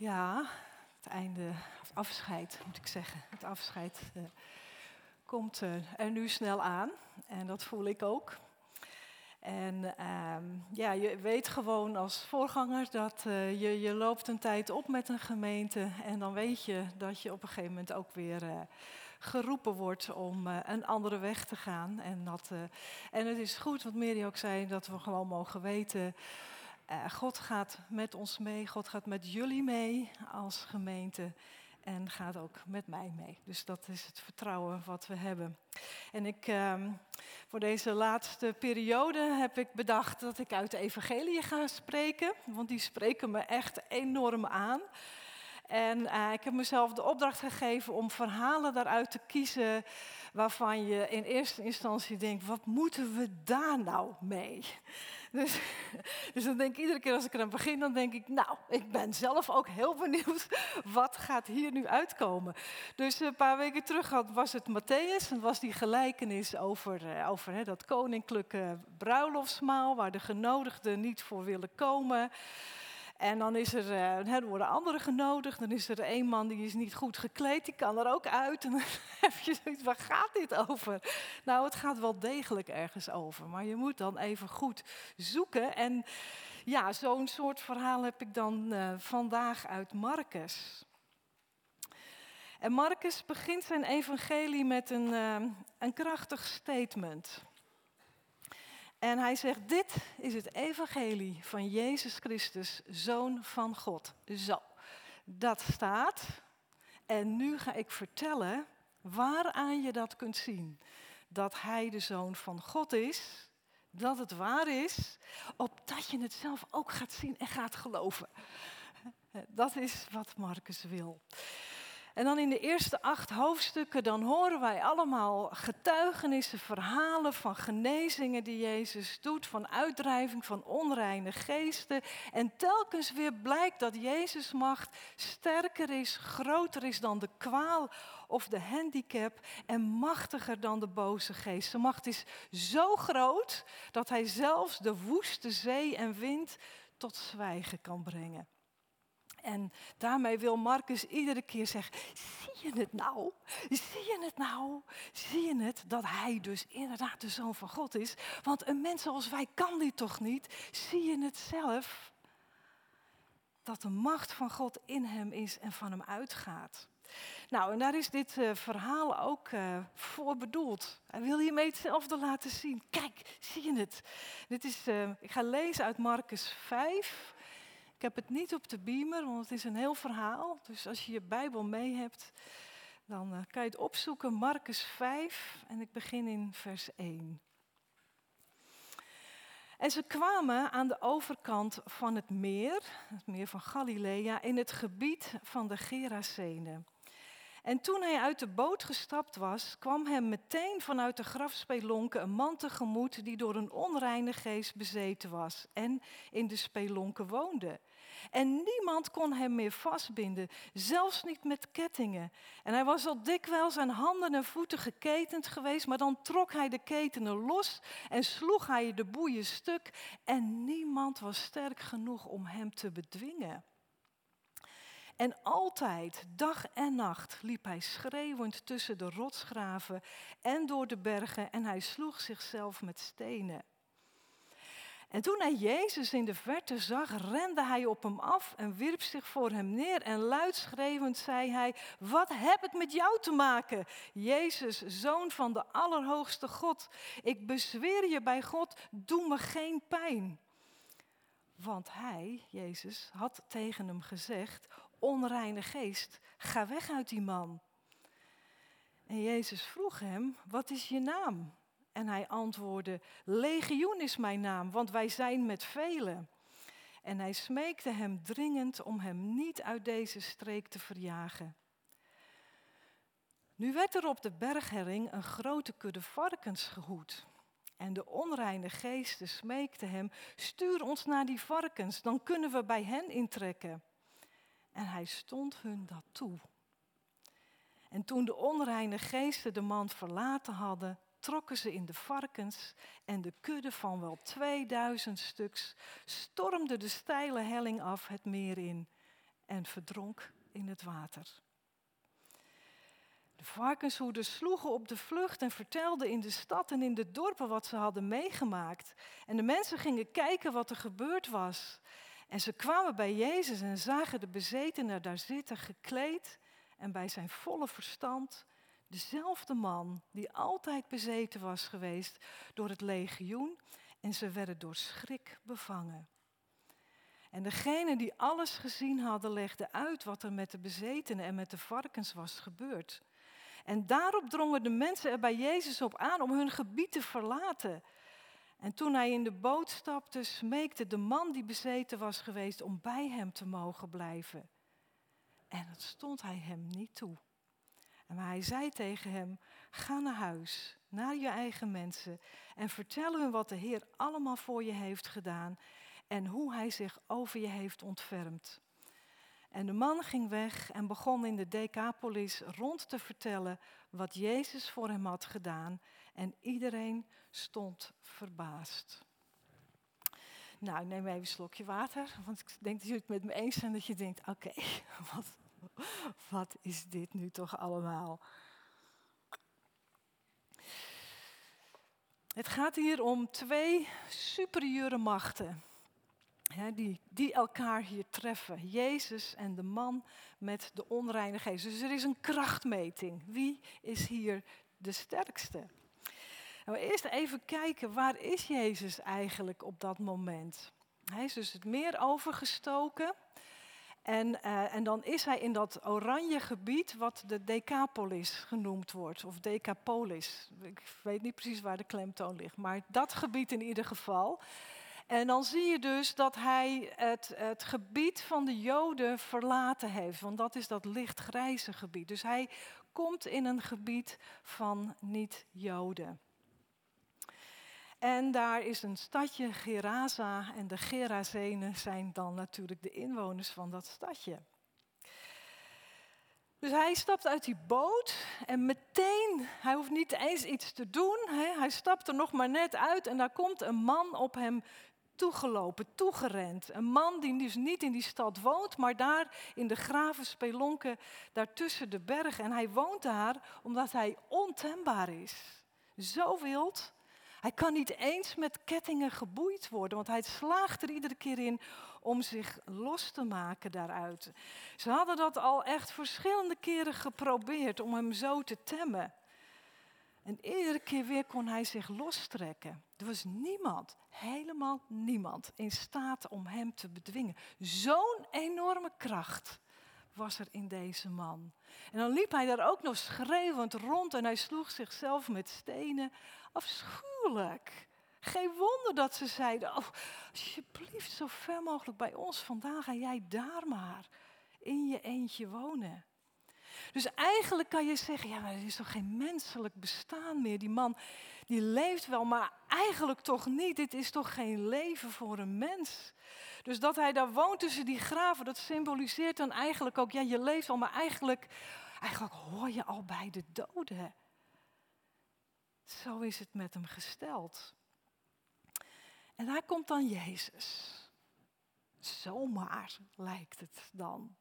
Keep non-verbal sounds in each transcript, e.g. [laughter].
Ja, het einde, het afscheid moet ik zeggen. Het afscheid uh, komt uh, er nu snel aan en dat voel ik ook. En ehm, ja, je weet gewoon als voorganger dat uh, je, je loopt een tijd op met een gemeente en dan weet je dat je op een gegeven moment ook weer geroepen wordt om een andere weg te gaan. En, dat, en het is goed, wat Mary ook zei, dat we gewoon mogen weten God gaat met ons mee, God gaat met jullie mee als gemeente en gaat ook met mij mee. Dus dat is het vertrouwen wat we hebben. En ik, um, voor deze laatste periode heb ik bedacht dat ik uit de evangelie ga spreken, want die spreken me echt enorm aan. En uh, ik heb mezelf de opdracht gegeven om verhalen daaruit te kiezen waarvan je in eerste instantie denkt, wat moeten we daar nou mee? [laughs] Dus, dus dan denk ik iedere keer als ik er aan begin, dan denk ik, nou, ik ben zelf ook heel benieuwd, [laughs] wat gaat hier nu uitkomen? Dus een paar weken terug was het Matthäus, en was die gelijkenis over, eh, over hè, dat koninklijke bruiloftsmaal, waar de genodigden niet voor willen komen. En dan is er, uh, er worden anderen genodigd. Dan is er een man die is niet goed gekleed, die kan er ook uit. En dan [laughs] heb je zoiets, waar gaat dit over? Nou, het gaat wel degelijk ergens over. Maar je moet dan even goed zoeken. En ja, zo'n soort verhaal heb ik dan uh, vandaag uit Marcus. En Marcus begint zijn evangelie met een, uh, een krachtig statement. En hij zegt, dit is het evangelie van Jezus Christus, Zoon van God. Zo, dat staat. En nu ga ik vertellen waaraan je dat kunt zien. Dat hij de Zoon van God is, dat het waar is, opdat je het zelf ook gaat zien en gaat geloven. Dat is wat Marcus wil. En dan in de eerste acht hoofdstukken, dan horen wij allemaal getuigenissen, verhalen van genezingen die Jezus doet, van uitdrijving van onreine geesten. En telkens weer blijkt dat Jezus' macht sterker is, groter is dan de kwaal of de handicap en machtiger dan de boze geest. Zijn macht is zo groot dat hij zelfs de woeste zee en wind tot zwijgen kan brengen. En daarmee wil Marcus iedere keer zeggen: Zie je het nou? Zie je het nou? Zie je het dat hij dus inderdaad de zoon van God is? Want een mens zoals wij kan dit toch niet? Zie je het zelf? Dat de macht van God in hem is en van hem uitgaat. Nou, en daar is dit uh, verhaal ook uh, voor bedoeld. Hij wil hiermee hetzelfde laten zien. Kijk, zie je het? Dit is, uh, ik ga lezen uit Marcus 5. Ik heb het niet op de beamer, want het is een heel verhaal. Dus als je je Bijbel mee hebt, dan uh, kan je het opzoeken. Marcus 5 en ik begin in vers 1. En ze kwamen aan de overkant van het meer, het meer van Galilea, in het gebied van de Gerasenen. En toen hij uit de boot gestapt was, kwam hem meteen vanuit de grafspelonken een man tegemoet die door een onreine geest bezeten was en in de spelonken woonde. En niemand kon hem meer vastbinden, zelfs niet met kettingen. En hij was al dikwijls aan handen en voeten geketend geweest, maar dan trok hij de ketenen los en sloeg hij de boeien stuk. En niemand was sterk genoeg om hem te bedwingen. En altijd, dag en nacht, liep hij schreeuwend tussen de rotsgraven en door de bergen en hij sloeg zichzelf met stenen. En toen hij Jezus in de verte zag, rende hij op hem af en wierp zich voor hem neer. En luidschreeuwend zei hij: Wat heb ik met jou te maken, Jezus, zoon van de Allerhoogste God? Ik bezweer je bij God, doe me geen pijn. Want hij, Jezus, had tegen hem gezegd: Onreine geest, ga weg uit die man. En Jezus vroeg hem: Wat is je naam? En hij antwoordde, legioen is mijn naam, want wij zijn met velen. En hij smeekte hem dringend om hem niet uit deze streek te verjagen. Nu werd er op de berghering een grote kudde varkens gehoed. En de onreine geesten smeekten hem, stuur ons naar die varkens, dan kunnen we bij hen intrekken. En hij stond hun dat toe. En toen de onreine geesten de man verlaten hadden, trokken ze in de varkens en de kudde van wel 2000 stuks stormde de steile helling af het meer in en verdronk in het water. De varkenshoeders sloegen op de vlucht en vertelden in de stad en in de dorpen wat ze hadden meegemaakt. En de mensen gingen kijken wat er gebeurd was. En ze kwamen bij Jezus en zagen de bezetene daar zitten, gekleed en bij zijn volle verstand. Dezelfde man die altijd bezeten was geweest door het legioen en ze werden door schrik bevangen. En degenen die alles gezien hadden, legden uit wat er met de bezetenen en met de varkens was gebeurd. En daarop drongen de mensen er bij Jezus op aan om hun gebied te verlaten. En toen hij in de boot stapte, smeekte de man die bezeten was geweest om bij hem te mogen blijven. En dat stond hij hem niet toe. En hij zei tegen hem: Ga naar huis, naar je eigen mensen en vertel hun wat de Heer allemaal voor je heeft gedaan en hoe hij zich over je heeft ontfermd. En de man ging weg en begon in de Decapolis rond te vertellen wat Jezus voor hem had gedaan. En iedereen stond verbaasd. Nou, neem even een slokje water, want ik denk dat jullie het met me eens zijn dat je denkt, oké, [laughs] wat, wat is dit nu toch allemaal? Het gaat hier om twee superieure machten die, die elkaar hier treffen. Jezus en de man met de onreine geest. Dus er is een krachtmeting. Wie is hier de sterkste? Nou, eerst even kijken, waar is Jezus eigenlijk op dat moment? Hij is dus het meer overgestoken. En, uh, en dan is hij in dat oranje gebied wat de Decapolis genoemd wordt, of Decapolis. Ik weet niet precies waar de klemtoon ligt, maar dat gebied in ieder geval. En dan zie je dus dat hij het, het gebied van de Joden verlaten heeft, want dat is dat lichtgrijze gebied. Dus hij komt in een gebied van niet-Joden. En daar is een stadje Gerasa en de Gerazenen zijn dan natuurlijk de inwoners van dat stadje. Dus hij stapt uit die boot en meteen, hij hoeft niet eens iets te doen, hij stapt er nog maar net uit en daar komt een man op hem toegelopen, toegerend. Een man die dus niet in die stad woont, maar daar in de graven spelonken, daartussen de bergen. En hij woont daar omdat hij ontembaar is. Zo wild. Hij kan niet eens met kettingen geboeid worden, want hij slaagt er iedere keer in om zich los te maken daaruit. Ze hadden dat al echt verschillende keren geprobeerd om hem zo te temmen. En iedere keer weer kon hij zich lostrekken. Er was niemand, helemaal niemand, in staat om hem te bedwingen. Zo'n enorme kracht was er in deze man. En dan liep hij daar ook nog schreeuwend rond en hij sloeg zichzelf met stenen. Afschuwelijk. Geen wonder dat ze zeiden, oh, alsjeblieft zo ver mogelijk bij ons vandaan ga jij daar maar in je eentje wonen. Dus eigenlijk kan je zeggen, ja, maar er is toch geen menselijk bestaan meer. Die man, die leeft wel, maar eigenlijk toch niet. Dit is toch geen leven voor een mens. Dus dat hij daar woont tussen die graven, dat symboliseert dan eigenlijk ook, ja, je leeft al, maar eigenlijk, eigenlijk hoor je al bij de doden. Zo is het met hem gesteld. En daar komt dan Jezus. Zomaar lijkt het dan.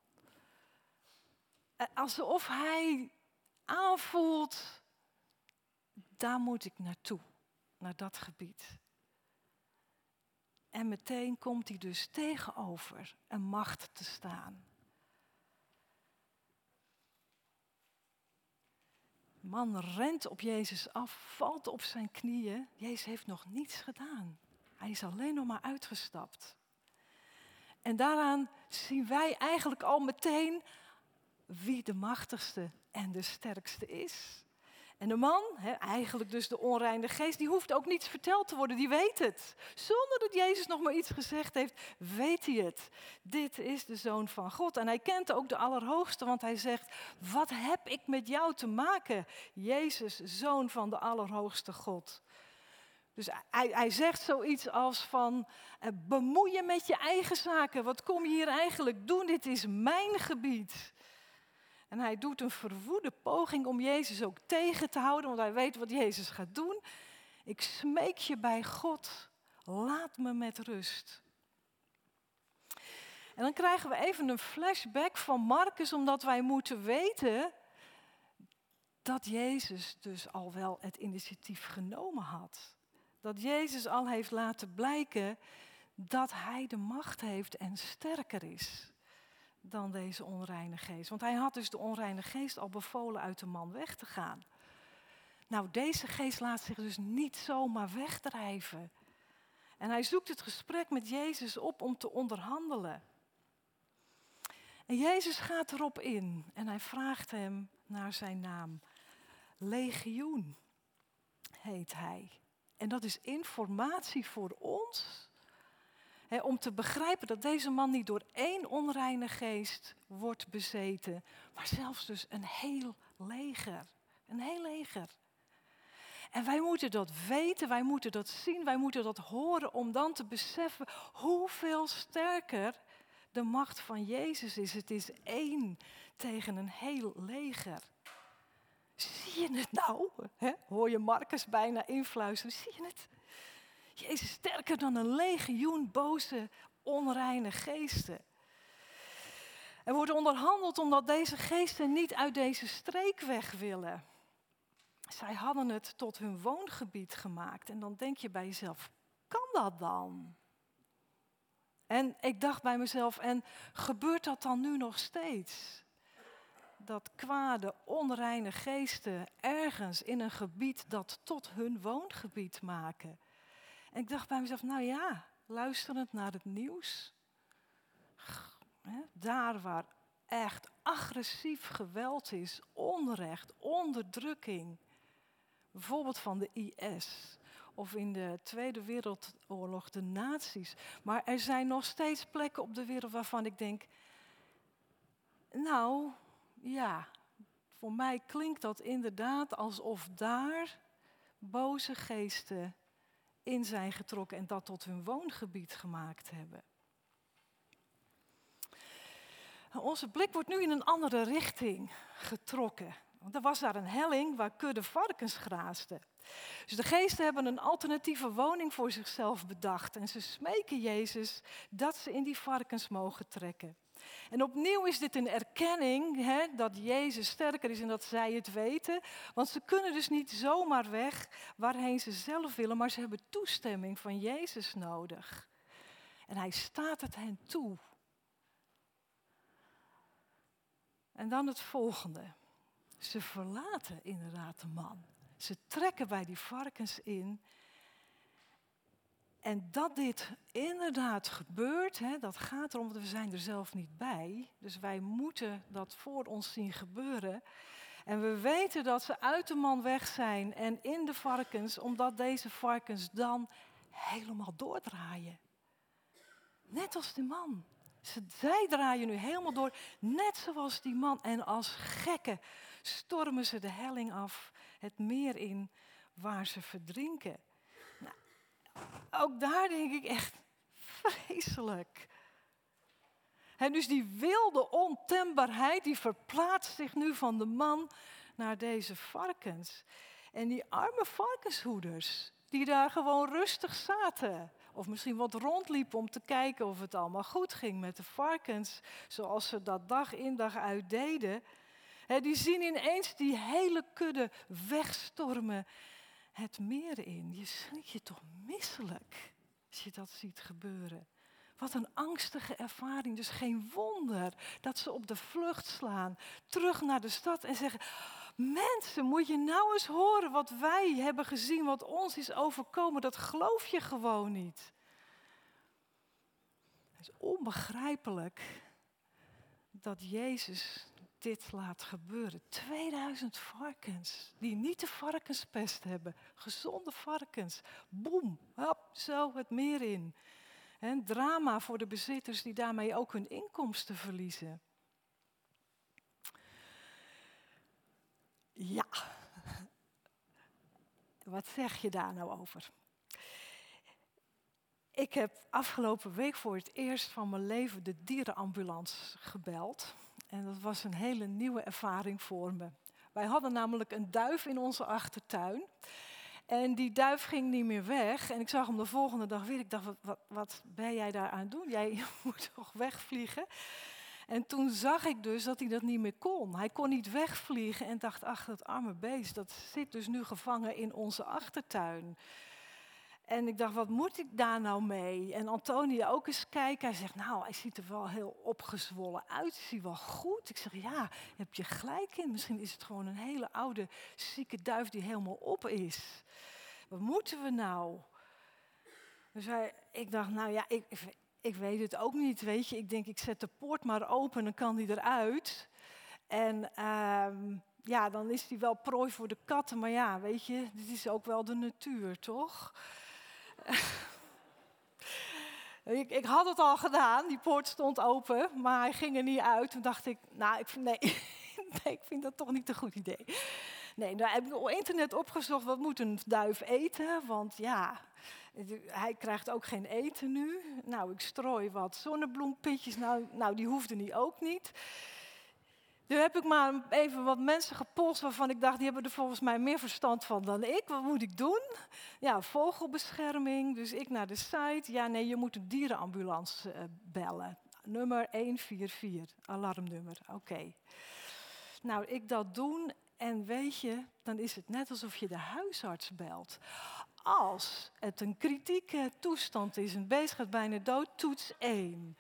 Eh, alsof hij aanvoelt, daar moet ik naartoe, naar dat gebied. En meteen komt hij dus tegenover een macht te staan. De man rent op Jezus af, valt op zijn knieën. Jezus heeft nog niets gedaan. Hij is alleen nog maar uitgestapt. En daaraan zien wij eigenlijk al meteen wie de machtigste en de sterkste is. En de man, eigenlijk dus de onreine geest, die hoeft ook niets verteld te worden, die weet het. Zonder dat Jezus nog maar iets gezegd heeft, weet hij het. Dit is de zoon van God. En hij kent ook de Allerhoogste, want hij zegt, wat heb ik met jou te maken, Jezus, zoon van de Allerhoogste God. Dus hij, hij zegt zoiets als van, eh, bemoei je met je eigen zaken, wat kom je hier eigenlijk doen, dit is mijn gebied. En hij doet een verwoede poging om Jezus ook tegen te houden, want hij weet wat Jezus gaat doen. Ik smeek je bij God, laat me met rust. En dan krijgen we even een flashback van Marcus, omdat wij moeten weten dat Jezus dus al wel het initiatief genomen had. Dat Jezus al heeft laten blijken dat hij de macht heeft en sterker is dan deze onreine geest. Want hij had dus de onreine geest al bevolen uit de man weg te gaan. Nou, deze geest laat zich dus niet zomaar wegdrijven. En hij zoekt het gesprek met Jezus op om te onderhandelen. En Jezus gaat erop in en hij vraagt hem naar zijn naam. Legioen heet hij. En dat is informatie voor ons. Om te begrijpen dat deze man niet door één onreine geest wordt bezeten, maar zelfs dus een heel leger. Een heel leger. En wij moeten dat weten, wij moeten dat zien, wij moeten dat horen om dan te beseffen hoeveel sterker de macht van Jezus is. Het is één tegen een heel leger. Zie je het nou? Hoor je Marcus bijna influisteren? Zie je het? Jezus sterker dan een legioen boze, onreine geesten. Er wordt onderhandeld omdat deze geesten niet uit deze streek weg willen. Zij hadden het tot hun woongebied gemaakt. En dan denk je bij jezelf, kan dat dan? En ik dacht bij mezelf, en gebeurt dat dan nu nog steeds? Dat kwade, onreine geesten ergens in een gebied dat tot hun woongebied maken. En ik dacht bij mezelf, nou ja, luisterend naar het nieuws. Daar waar echt agressief geweld is, onrecht, onderdrukking, bijvoorbeeld van de IS of in de Tweede Wereldoorlog de nazi's. Maar er zijn nog steeds plekken op de wereld waarvan ik denk, nou ja, voor mij klinkt dat inderdaad alsof daar boze geesten in zijn getrokken en dat tot hun woongebied gemaakt hebben. Onze blik wordt nu in een andere richting getrokken. Want er was daar een helling waar kudde varkens graasden. Dus de geesten hebben een alternatieve woning voor zichzelf bedacht. En ze smeken Jezus dat ze in die varkens mogen trekken. En opnieuw is dit een erkenning hè, dat Jezus sterker is en dat zij het weten. Want ze kunnen dus niet zomaar weg waarheen ze zelf willen, maar ze hebben toestemming van Jezus nodig. En hij staat het hen toe. En dan het volgende. Ze verlaten inderdaad de man. Ze trekken bij die varkens in. En dat dit inderdaad gebeurt, hè, dat gaat erom, want we zijn er zelf niet bij. Dus wij moeten dat voor ons zien gebeuren. En we weten dat ze uit de man weg zijn en in de varkens, omdat deze varkens dan helemaal doordraaien. Net als de man. Zij draaien nu helemaal door, net zoals die man. En als gekken stormen ze de helling af, het meer in, waar ze verdrinken. Ook daar denk ik echt vreselijk. En dus die wilde ontembaarheid, die verplaatst zich nu van de man naar deze varkens. En die arme varkenshoeders, die daar gewoon rustig zaten. Of misschien wat rondliepen om te kijken of het allemaal goed ging met de varkens. Zoals ze dat dag in dag uit deden die zien ineens die hele kudde wegstormen het meer in. Je schrik je toch misselijk als je dat ziet gebeuren. Wat een angstige ervaring. Dus geen wonder dat ze op de vlucht slaan, terug naar de stad en zeggen: Mensen, moet je nou eens horen wat wij hebben gezien, wat ons is overkomen. Dat geloof je gewoon niet. Het is onbegrijpelijk dat Jezus dit laat gebeuren. 2000 varkens die niet de varkenspest hebben. Gezonde varkens. Boem, zo het meer in. En drama voor de bezitters die daarmee ook hun inkomsten verliezen. Ja, wat zeg je daar nou over? Ik heb afgelopen week voor het eerst van mijn leven de dierenambulance gebeld. En dat was een hele nieuwe ervaring voor me. Wij hadden namelijk een duif in onze achtertuin. En die duif ging niet meer weg. En ik zag hem de volgende dag weer. Ik dacht, wat, wat, ben jij daar aan doen? Jij [laughs] moet toch wegvliegen? En toen zag ik dus dat hij dat niet meer kon. Hij kon niet wegvliegen en dacht, ach, dat arme beest, dat zit dus nu gevangen in onze achtertuin. En ik dacht, wat moet ik daar nou mee? En Antonia ook eens kijken. Hij zegt, nou, hij ziet er wel heel opgezwollen uit. Is hij wel goed? Ik zeg, ja, heb je gelijk in. Misschien is het gewoon een hele oude, zieke duif die helemaal op is. Wat moeten we nou? Dus hij, ik dacht, nou ja, ik, ik weet het ook niet, weet je. Ik denk, ik zet de poort maar open, dan kan die eruit. En ehm, ja, dan is die wel prooi voor de katten. Maar ja, weet je, dit is ook wel de natuur, toch? [laughs] ik, ik, had het al gedaan, die poort stond open, maar hij ging er niet uit. Toen dacht ik, nou, ik vind, nee, [laughs] ik vind dat toch niet een goed idee. Nee, daar heb ik op internet opgezocht, wat moet een duif eten? Want ja, hij krijgt ook geen eten nu. Nou, ik strooi wat zonnebloempitjes. Nou, nou die hoefde niet ook niet. Nu heb ik maar even wat mensen gepolst waarvan ik dacht, die hebben er volgens mij meer verstand van dan ik. Wat moet ik doen? Ja, vogelbescherming. Dus ik naar de site. Ja, nee, je moet een dierenambulance uh, bellen. Nummer 144, alarmnummer. Oké. Nou, ik dat doen en weet je, dan is het net alsof je de huisarts belt. Als het een kritieke toestand is, een beest gaat bijna dood, toets 1.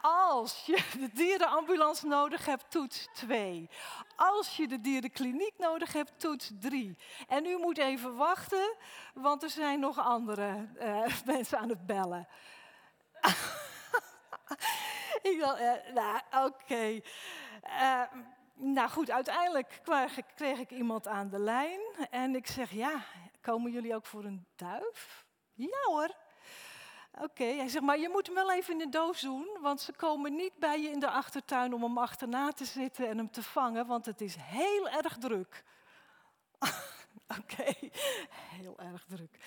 Als je [laughs] de dierenambulance nodig hebt, toets 2. Als je de dierenkliniek nodig hebt, toets 3. En u moet even wachten, want er zijn nog andere uh, [laughs] mensen aan het bellen. [laughs] ik dacht, uh, nou, oké. Okay. Uh, eh, nou goed, uiteindelijk kreeg ik, iemand aan de lijn en ik zeg, ja, komen jullie ook voor een duif? Ja hoor. Oké, hij zegt, maar je moet hem wel even in de doos doen, want ze komen niet bij je in de achtertuin om hem achterna te zitten en hem te vangen, want het is heel erg druk. [laughs] Oké, heel erg druk.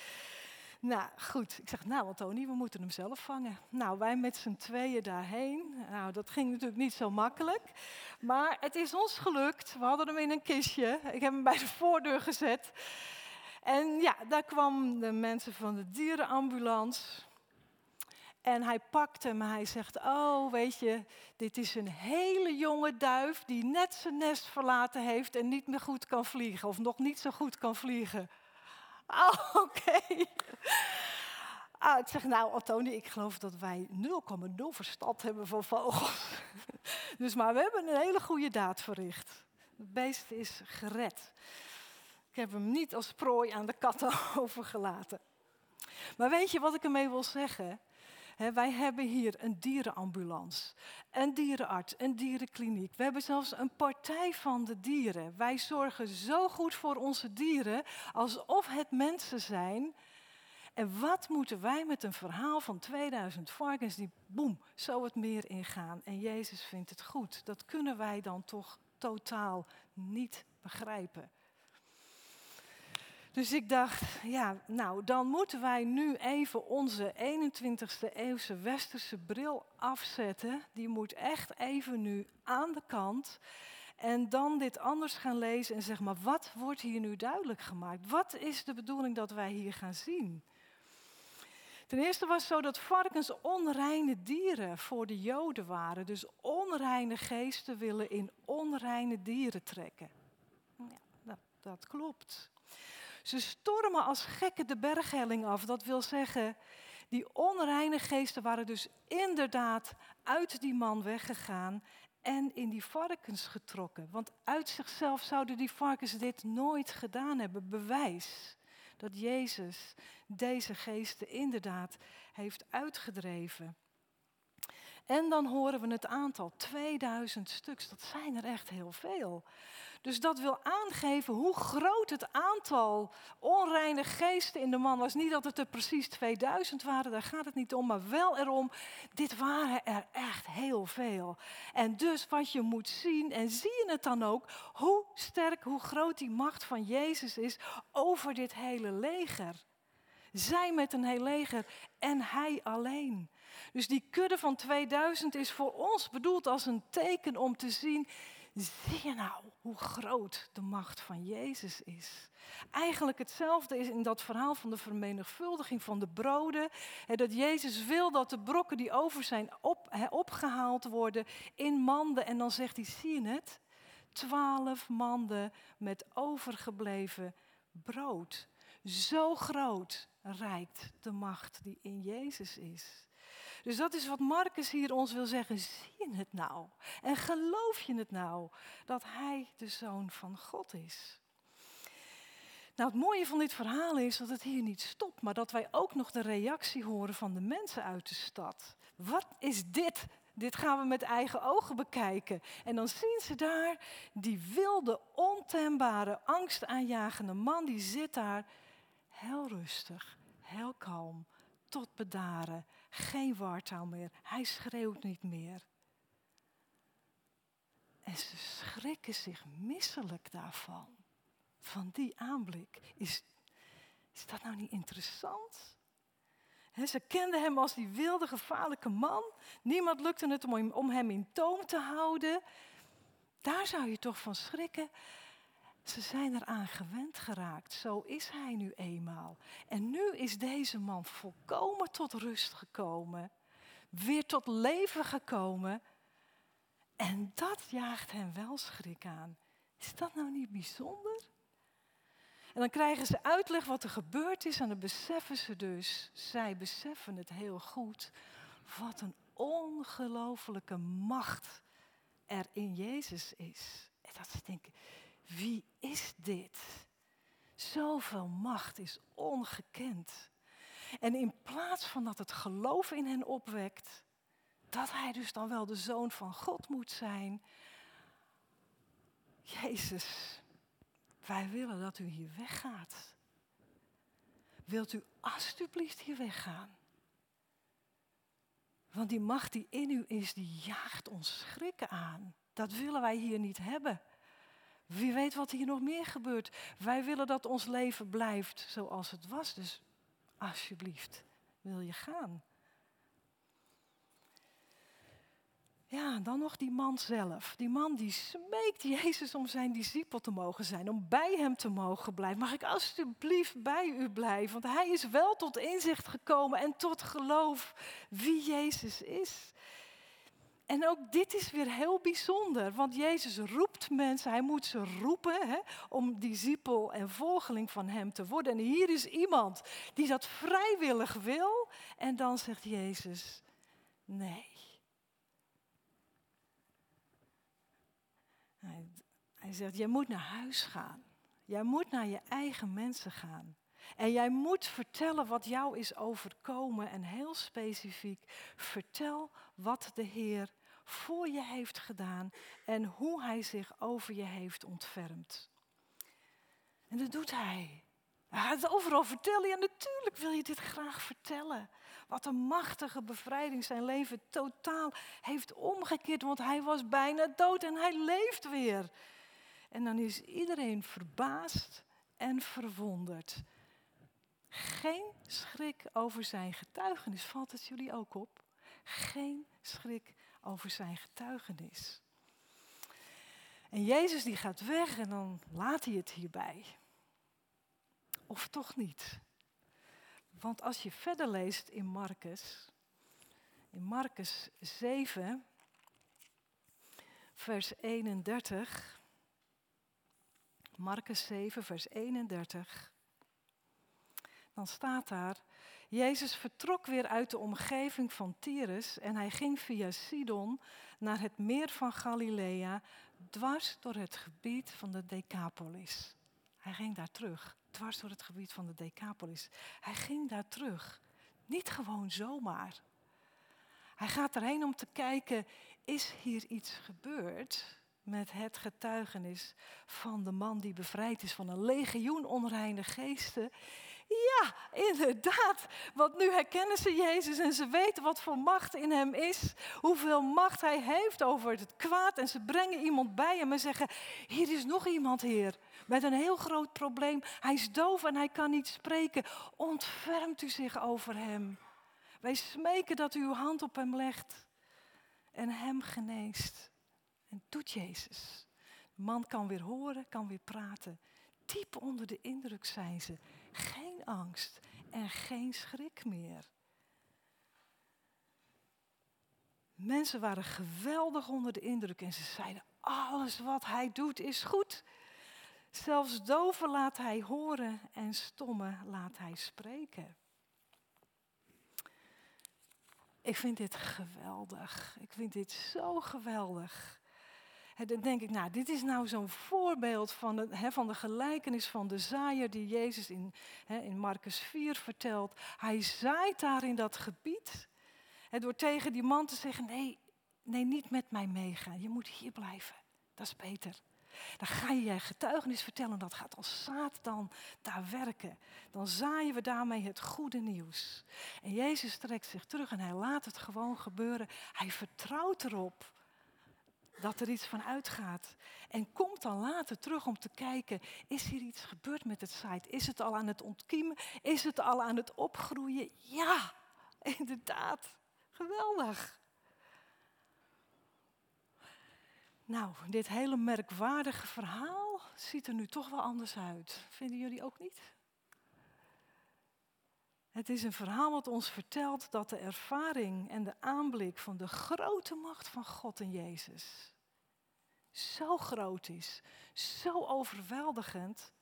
Nou, goed. Ik zeg, nou, Tony, we moeten hem zelf vangen. Nou, wij met z'n tweeën daarheen. Nou, dat ging natuurlijk niet zo makkelijk. Maar het is ons gelukt. We hadden hem in een kistje. Ik heb hem bij de voordeur gezet. En ja, daar kwam de mensen van de dierenambulance. En hij pakte hem hij zegt, oh weet je, dit is een hele jonge duif die net zijn nest verlaten heeft en niet meer goed kan vliegen. Of nog niet zo goed kan vliegen. [laughs] Oh, oké. Ah, ik zeg, nou, Antoni, ik geloof dat wij 0,0 verstand hebben van vogels. [laughs] dus, maar we hebben een hele goede daad verricht. Het beest is gered. Heb hem niet als prooi aan de katten [laughs] overgelaten. Maar weet je wat ik ermee wil zeggen? wij hebben hier een dierenambulance, een dierenarts, een dierenkliniek. We hebben zelfs een partij van de dieren. Wij zorgen zo goed voor onze dieren alsof het mensen zijn. En wat moeten wij met een verhaal van 2000 varkens die boem zo het meer ingaan en Jezus vindt het goed? Dat kunnen wij dan toch totaal niet begrijpen. Dus ik dacht, ja, nou, dan moeten wij nu even onze 21ste eeuwse westerse bril afzetten. Die moet echt even nu aan de kant. En dan dit anders gaan lezen en zeg maar, wat wordt hier nu duidelijk gemaakt? Wat is de bedoeling dat wij hier gaan zien? Ten eerste was het zo dat varkens onreine dieren voor de Joden waren. Dus onreine geesten willen in onreine dieren trekken. Ja, dat, dat klopt. Ze stormen als gekken de berghelling af. Dat wil zeggen, die onreine geesten waren dus inderdaad uit die man weggegaan en in die varkens getrokken. Want uit zichzelf zouden die varkens dit nooit gedaan hebben. Bewijs dat Jezus deze geesten inderdaad heeft uitgedreven. En dan horen we het aantal, 2000 stuks. Dat zijn er echt heel veel. Dus dat wil aangeven hoe groot het aantal onreine geesten in de man was. Niet dat het er precies 2000 waren, daar gaat het niet om, maar wel erom, dit waren er echt heel veel. En dus wat je moet zien, en zie je het dan ook, hoe sterk, hoe groot die macht van Jezus is over dit hele leger. Zij met een heel leger en hij alleen. Dus die kudde van 2000 is voor ons bedoeld als een teken om te zien, Zie je nou hoe groot de macht van Jezus is? Eigenlijk hetzelfde is in dat verhaal van de vermenigvuldiging van de broden. dat Jezus wil dat de brokken die over zijn op, opgehaald worden in manden. En dan zegt hij, zie je het? Twaalf manden met overgebleven brood. Zo groot reikt de macht die in Jezus is. Dus dat is wat Marcus hier ons wil zeggen. Zie je het nou? En geloof je het nou dat hij de zoon van God is? Nou, het mooie van dit verhaal is dat het hier niet stopt, maar dat wij ook nog de reactie horen van de mensen uit de stad. Wat is dit? Dit gaan we met eigen ogen bekijken. En dan zien ze daar die wilde, ontembare, angstaanjagende man, die zit daar heel rustig, heel kalm, tot bedaren. Geen wartaal meer. Hij schreeuwt niet meer. En ze schrikken zich misselijk daarvan. Van die aanblik. Is, is dat nou niet interessant? ze kenden hem als die wilde, gevaarlijke man. Niemand lukte het om, om hem in toom te houden. Daar zou je toch van schrikken. Ze zijn eraan gewend geraakt. Zo is hij nu eenmaal. En nu is deze man volkomen tot rust gekomen. Weer tot leven gekomen. En dat jaagt hem wel schrik aan. Is dat nou niet bijzonder? En dan krijgen ze uitleg wat er gebeurd is en dan beseffen ze dus, zij beseffen het heel goed, wat een ongelofelijke macht er in Jezus is. En dat ze denken, wie is dit? Zoveel macht is ongekend. En in plaats van dat het geloof in hen opwekt, dat hij dus dan wel de zoon van God moet zijn. Jezus, wij willen dat u hier weggaat. Wilt u alstublieft hier weggaan? Want die macht die in u is, die jaagt ons schrikken aan. Dat willen wij hier niet hebben. Wie weet wat hier nog meer gebeurt. Wij willen dat ons leven blijft zoals het was. Dus alsjeblieft, wil je gaan? Ja, dan nog die man zelf. Die man die smeekt Jezus om zijn discipel te mogen zijn, om bij hem te mogen blijven. Mag ik alsjeblieft bij u blijven? Want hij is wel tot inzicht gekomen en tot geloof wie Jezus is. En ook dit is weer heel bijzonder, want Jezus roept mensen, hij moet ze roepen hè, om discipel en volgeling van hem te worden. En hier is iemand die dat vrijwillig wil en dan zegt Jezus, nee. Hij, hij zegt, jij moet naar huis gaan. Jij moet naar je eigen mensen gaan. En jij moet vertellen wat jou is overkomen en heel specifiek vertel wat de Heer voor je heeft gedaan en hoe Hij zich over je heeft ontfermd. En dat doet Hij. Gaat overal vertellen. Ja, natuurlijk wil je dit graag vertellen. Wat een machtige bevrijding zijn leven totaal heeft omgekeerd. Want hij was bijna dood en hij leeft weer. En dan is iedereen verbaasd en verwonderd. Geen schrik over zijn getuigenis. Valt het jullie ook op? Geen schrik over zijn getuigenis. En Jezus die gaat weg en dan laat hij het hierbij. Of toch niet? Want als je verder leest in Marcus, in Marcus 7, vers 31. Marcus 7, vers 31. Dan staat daar, Jezus vertrok weer uit de omgeving van Tyrus en hij ging via Sidon naar het meer van Galilea, dwars door het gebied van de Decapolis. Hij ging daar terug, dwars door het gebied van de Decapolis. Hij ging daar terug, niet gewoon zomaar. Hij gaat erheen om te kijken, is hier iets gebeurd met het getuigenis van de man die bevrijd is van een legioen onreine geesten? Ja, inderdaad. Want nu herkennen ze Jezus en ze weten wat voor macht in hem is. Hoeveel macht hij heeft over het kwaad. En ze brengen iemand bij hem en zeggen: Hier is nog iemand, Heer. Met een heel groot probleem. Hij is doof en hij kan niet spreken. Ontfermt u zich over hem. Wij smeken dat u uw hand op hem legt en hem geneest. En doet Jezus. man kan weer horen, kan weer praten. Diep onder de indruk zijn ze. Geen angst en geen schrik meer. Mensen waren geweldig onder de indruk en ze zeiden: alles wat hij doet is goed. Zelfs doven laat hij horen en stommen laat hij spreken. Ik vind dit geweldig. Ik vind dit zo geweldig. Dan denk ik, nou, dit is nou zo'n voorbeeld van de, van de gelijkenis van de zaaier die Jezus in, in Marcus 4 vertelt. Hij zaait daar in dat gebied. door tegen die man te zeggen, nee, nee, niet met mij meegaan. Je moet hier blijven. Dat is beter. Dan ga je je getuigenis vertellen, dat gaat als zaad dan daar werken. Dan zaaien we daarmee het goede nieuws. En Jezus trekt zich terug en hij laat het gewoon gebeuren. Hij vertrouwt erop dat er iets van uitgaat. En komt dan later terug om te kijken, is hier iets gebeurd met het site? Is het al aan het ontkiemen? Is het al aan het opgroeien? Ja, [laughs] inderdaad. Geweldig. Nou, dit hele merkwaardige verhaal ziet er nu toch wel anders uit. Vinden jullie ook niet? Het is een verhaal wat ons vertelt dat de ervaring en de aanblik van de grote macht van God en Jezus zo groot is, zo overweldigend,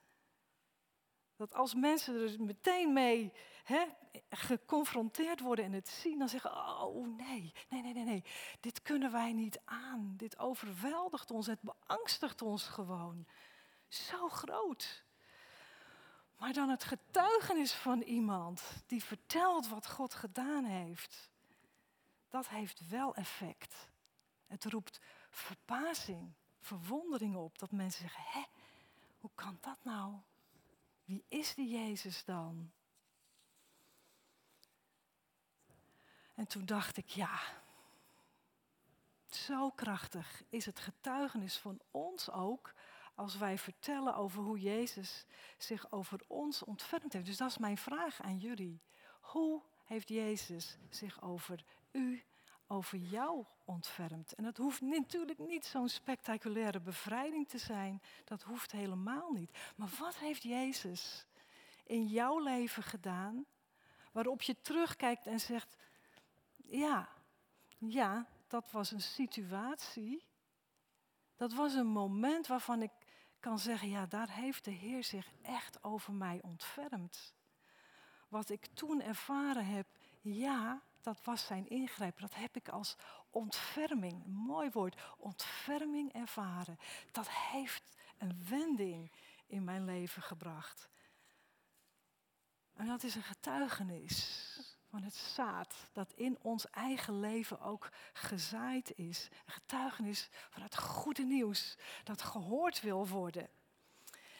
dat als mensen er meteen mee geconfronteerd worden en het zien, dan zeggen: Oh nee, nee, nee, nee, nee, dit kunnen wij niet aan. Dit overweldigt ons, het beangstigt ons gewoon. Zo groot. Maar dan het getuigenis van iemand die vertelt wat God gedaan heeft, dat heeft wel effect. Het roept verbazing, verwondering op. Dat mensen zeggen, hè, hoe kan dat nou? Wie is die Jezus dan? En toen dacht ik, ja, zo krachtig is het getuigenis van ons ook als wij vertellen over hoe Jezus zich over ons ontfermd heeft. Dus dat is mijn vraag aan jullie. Hoe heeft Jezus zich over u, over jou ontfermd? En dat hoeft natuurlijk niet zo'n spectaculaire bevrijding te zijn. Dat hoeft helemaal niet. Maar wat heeft Jezus in jouw leven gedaan waarop je terugkijkt en zegt, ja, ja, dat was een situatie. Dat was een moment waarvan ik kan zeggen, ja, daar heeft de Heer zich echt over mij ontfermd. Wat ik toen ervaren heb, ja, dat was zijn ingrijpen. Dat heb ik als ontferming, mooi woord, ontferming ervaren. Dat heeft een wending in mijn leven gebracht. En dat is een getuigenis van het zaad dat in ons eigen leven ook gezaaid is. Een getuigenis van het goede nieuws dat gehoord wil worden.